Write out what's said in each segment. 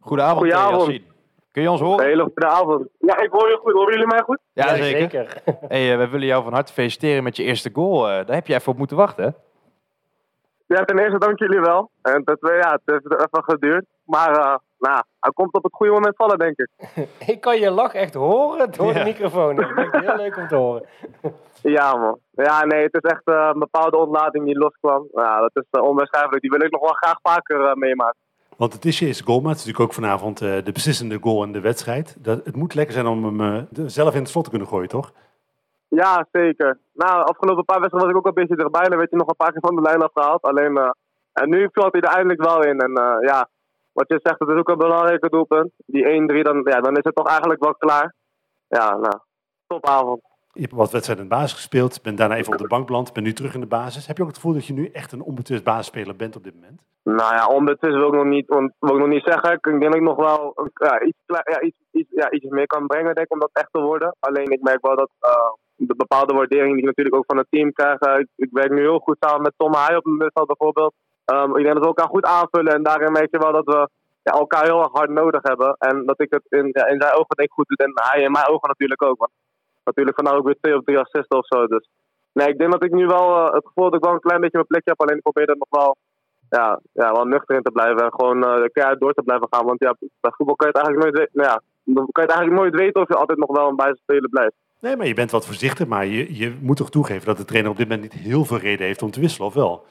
Goedenavond, eh, Goedenavond. Yassine. Kun je ons horen? Hele goede avond. Ja, ik hoor je goed. Horen jullie mij goed? Ja, zeker. Hey, eh, we willen jou van harte feliciteren met je eerste goal. Eh, daar heb je even op moeten wachten, hè? Ja, ten eerste dank jullie wel. En ten tweede, ja, het heeft even geduurd. Maar eh, nou, hij komt op het goede moment vallen, denk ik. Ik kan je lach echt horen door Ja. de microfoon. Dat is echt heel leuk om te horen. Ja, man. Ja, nee, het is echt een bepaalde ontlading die loskwam. Ja, dat is onbeschrijfelijk. Die wil ik nog wel graag vaker meemaken. Want het is je eerste goal, maar het is natuurlijk ook vanavond eh, de beslissende goal in de wedstrijd. Dat, het moet lekker zijn om hem eh, zelf in het slot te kunnen gooien, toch? Ja, zeker. Nou, afgelopen paar wedstrijden was ik ook een beetje erbij. Dan werd je nog een paar keer van de lijn afgehaald. Alleen, eh, en nu valt hij er eindelijk wel in. En ja, wat je zegt, het is ook een belangrijke doelpunt. Die 1-3, dan, ja, dan is het toch eigenlijk wel klaar. Ja, nou, topavond. Je hebt wat wedstrijden in de basis gespeeld, bent daarna even op de bank beland, bent nu terug in de basis. Heb je ook het gevoel dat je nu echt een onbetwist basisspeler bent op dit moment? Nou ja, ondertussen wil ik nog niet, wil ik nog niet zeggen. Ik denk dat ik nog wel ja, iets, ja, iets, iets, ja, iets meer kan brengen, denk ik, om dat echt te worden. Alleen ik merk wel dat eh, de bepaalde waardering die ik natuurlijk ook van het team krijg. eh, ik, werk nu heel goed samen met Tom Haai op het middenveld bijvoorbeeld. Ehm, ik denk dat we elkaar goed aanvullen en daarin merk je wel dat we ja, elkaar heel erg hard nodig hebben. En dat ik het in, in zijn ogen denk goed doe en hij in mijn ogen natuurlijk ook. Want natuurlijk vandaag ook weer twee of drie assisten of zo. Dus nee, ik denk dat ik nu wel eh, het gevoel dat ik wel een klein beetje mijn plekje heb. Alleen ik probeer dat nog wel ja, ja, wel nuchter in te blijven en gewoon eh de keihard door te blijven gaan. Want ja, bij voetbal kan je het eigenlijk nooit, we- nou ja, dan kan je het eigenlijk nooit weten of je altijd nog wel een basisspeler blijft. Nee, maar je bent wat voorzichtig, maar je, je moet toch toegeven dat de trainer op dit moment niet heel veel reden heeft om te wisselen, of wel?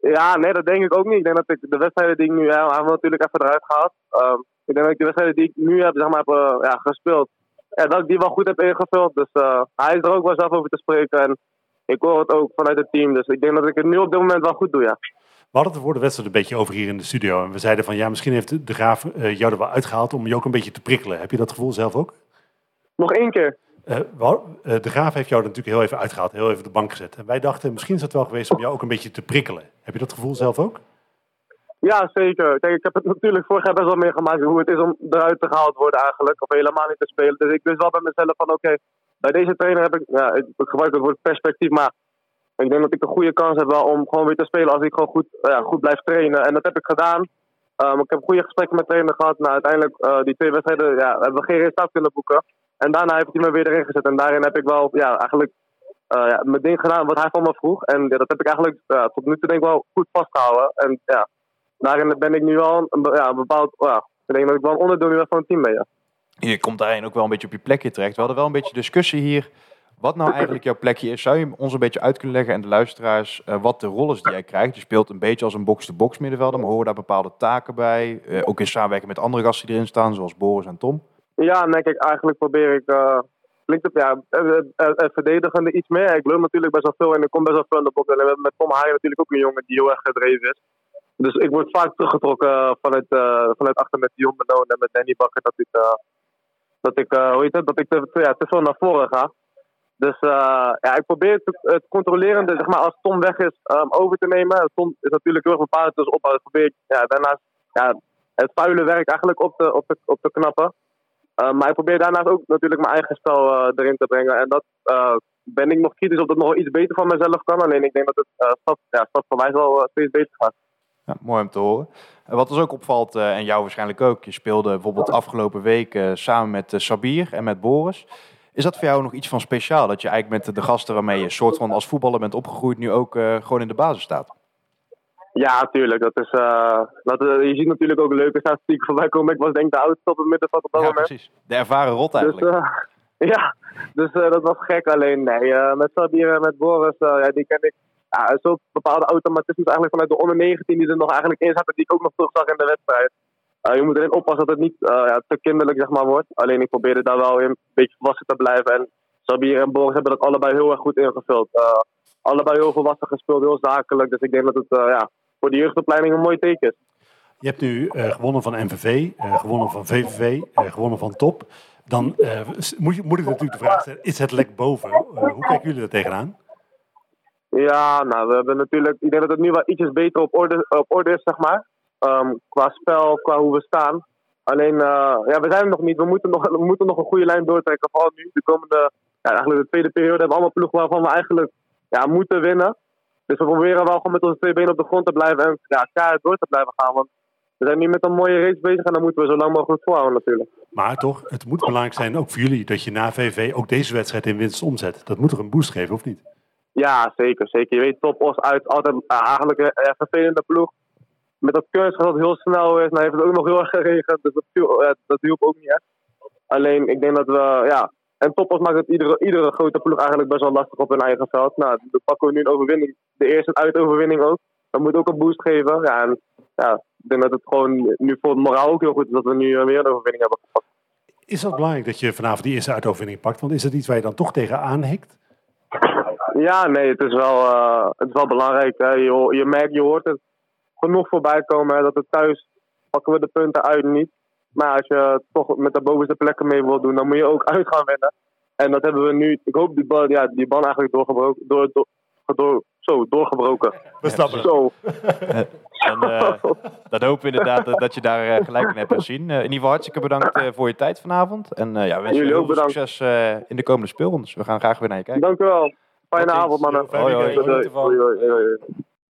Ja, nee, dat denk ik ook niet. Ik denk dat ik de wedstrijden die ik nu heb, hebben we natuurlijk even eruit gehaald. Ehm, ik denk dat ik de wedstrijden die ik nu heb, zeg maar, heb eh, ja, gespeeld, ja, dat ik die wel goed heb ingevuld. Dus eh, hij is er ook wel zelf over te spreken en ik hoor het ook vanuit het team. Dus ik denk dat ik het nu op dit moment wel goed doe, ja. We hadden het voor de wedstrijd een beetje over hier in de studio. En we zeiden van ja, misschien heeft de Graaf eh, jou er wel uitgehaald om je ook een beetje te prikkelen. Heb je dat gevoel zelf ook? Nog één keer. Eh, de Graaf heeft jou er natuurlijk heel even uitgehaald, heel even op de bank gezet. En wij dachten, misschien is het wel geweest om jou ook een beetje te prikkelen. Heb je dat gevoel zelf ook? Ja, zeker. Kijk, ik heb het natuurlijk vorig jaar best wel meegemaakt hoe het is om eruit te gehaald worden eigenlijk. Of helemaal niet te spelen. Dus ik wist wel bij mezelf van oké, bij deze trainer heb ik, ja, ik, ik gebruik het woord perspectief, maar ik denk dat ik een goede kans heb wel om gewoon weer te spelen als ik gewoon goed, ja, goed blijf trainen. En dat heb ik gedaan. Ehm, ik heb goede gesprekken met trainer gehad. Nou, uiteindelijk, eh, die twee wedstrijden, ja, hebben we geen resultaat kunnen boeken. En daarna heeft hij me weer erin gezet. En daarin heb ik wel, ja, eigenlijk eh, ja, mijn ding gedaan wat hij van me vroeg. En dat heb ik eigenlijk tot nu toe denk ik wel goed vastgehouden. En ja, daarin ben ik nu wel een, ja, een bepaald. Ja, ik denk dat ik wel een onderdeel nu van het team ben. Ja. Je komt daarin ook wel een beetje op je plekje terecht. We hadden wel een beetje discussie hier. Wat nou eigenlijk jouw plekje is. Zou je ons een beetje uit kunnen leggen en de luisteraars eh, wat de rol is die jij krijgt? Je speelt een beetje als een box-to-box middenvelder, maar horen daar bepaalde taken bij? Eh, ook in samenwerking met andere gasten die erin staan, zoals Boris en Tom. Ja, nee, kijk, eigenlijk probeer ik. het ja, eh, verdedigende iets meer. Ik loop natuurlijk best wel veel en ik kom best wel veel in de box. En we hebben met Tom Haaien natuurlijk ook een jongen die heel erg gedreven is. Dus ik word vaak teruggetrokken eh, vanuit, eh, vanuit achter met Dion Benoon en met Danny Bakker. Dat ik, eh, dat ik, hoe heet het, dat ik te, ja, te veel naar voren ga. Dus ja, ik probeer het, het controlerende, zeg maar, als Tom weg is, ehm, over te nemen. Tom is natuurlijk heel erg bepaald, dus probeer ik ja, daarnaast ja, het vuile werk eigenlijk op te, op te, op te knappen. Uh, maar ik probeer daarnaast ook natuurlijk mijn eigen spel erin te brengen. En dat ben ik nog kritisch of dat nog iets beter van mezelf kan. Alleen ik denk dat het stap, ja, stapgewijs wel steeds beter gaat. Ja, mooi om te horen. En wat ons ook opvalt, uh, en jou waarschijnlijk ook, je speelde bijvoorbeeld afgelopen week uh, samen met uh, Sabir en met Boris. Is dat voor jou nog iets van speciaal? Dat je eigenlijk met de gasten waarmee je soort van als voetballer bent opgegroeid, nu ook gewoon in de basis staat? Ja, natuurlijk. Dat is, uh, dat, je ziet natuurlijk ook leuke statistieken voorbij komen. Ik was denk ik de oudste op het middenveld op dat ja, moment. precies. De ervaren rot eigenlijk. Dus, uh, ja, dus dat was gek. Alleen nee, met Sabir en met Boris, ja, die ken ik. Ja, zo bepaalde automatismes eigenlijk vanuit de onder 19 die er nog eigenlijk in zaten, die ik ook nog terug zag in de wedstrijd. je moet erin oppassen dat het niet ja, te kinderlijk zeg maar, wordt. Alleen ik probeerde daar wel een beetje volwassen te blijven. En Sabir en Boris hebben dat allebei heel erg goed ingevuld. allebei heel volwassen gespeeld, heel zakelijk. Dus ik denk dat het ja, voor de jeugdopleiding een mooi teken is. Je hebt nu gewonnen van MVV, gewonnen van VVV, gewonnen van Top. Dan moet, je, moet ik natuurlijk de vraag stellen, is het lek boven? hoe kijken jullie daar tegenaan? Ja, nou, we hebben natuurlijk, ik denk dat het nu wel ietsjes beter op orde, op orde is, zeg maar. Um, qua spel, qua hoe we staan. Alleen, uh, ja, we zijn er nog niet. We moeten nog, we moeten nog een goede lijn doortrekken. Vooral nu, de komende, ja, eigenlijk de tweede periode hebben we allemaal ploegen waarvan we eigenlijk ja, moeten winnen. Dus we proberen wel gewoon met onze twee benen op de grond te blijven en ja, keihard door te blijven gaan. Want we zijn nu met een mooie race bezig en dan moeten we zo lang mogelijk volhouden natuurlijk. Maar toch, het moet belangrijk zijn, ook voor jullie, dat je na VV ook deze wedstrijd in winst omzet. Dat moet toch een boost geven, of niet? Ja, zeker, zeker. Je weet, Top Os uit altijd eigenlijk een uh, vervelende ploeg. Met dat kunstgras dat heel snel is, nou heeft het ook nog heel erg geregend, dus dat, uh, dat hielp ook niet echt. Alleen, ik denk dat we, ja, en Top Os maakt het iedere, iedere grote ploeg eigenlijk best wel lastig op hun eigen veld. Nou, dan pakken we nu een overwinning, de eerste uitoverwinning ook. Dat moet ook een boost geven. Ja, en ja, ik denk dat het gewoon nu voor het moraal ook heel goed is dat we nu weer een overwinning hebben gepakt. Is dat belangrijk dat je vanavond die eerste uitoverwinning pakt? Want is dat iets waar je dan toch tegen aanhikt? Ja, nee, het is wel, uh, het is wel belangrijk. Hè. Je, je merkt, je hoort het genoeg voorbij komen. Hè, dat het thuis pakken we de punten uit niet. Maar als je toch met de bovenste plekken mee wilt doen, dan moet je ook uit gaan winnen. En dat hebben we nu. Ik hoop die bal, ja, die bal eigenlijk doorgebroken. Door, door, door, zo, doorgebroken. We snappen Zo. En, uh, dat hopen we inderdaad dat, dat je daar uh, gelijk in hebt gezien. Uh, in ieder geval hartstikke bedankt voor je tijd vanavond. En ja, wens je heel veel succes in de komende speelrondes. We gaan graag weer naar je kijken. Dank u wel. Fijne avond, mannen. Hoi, hoi. hoi, hoi, hoi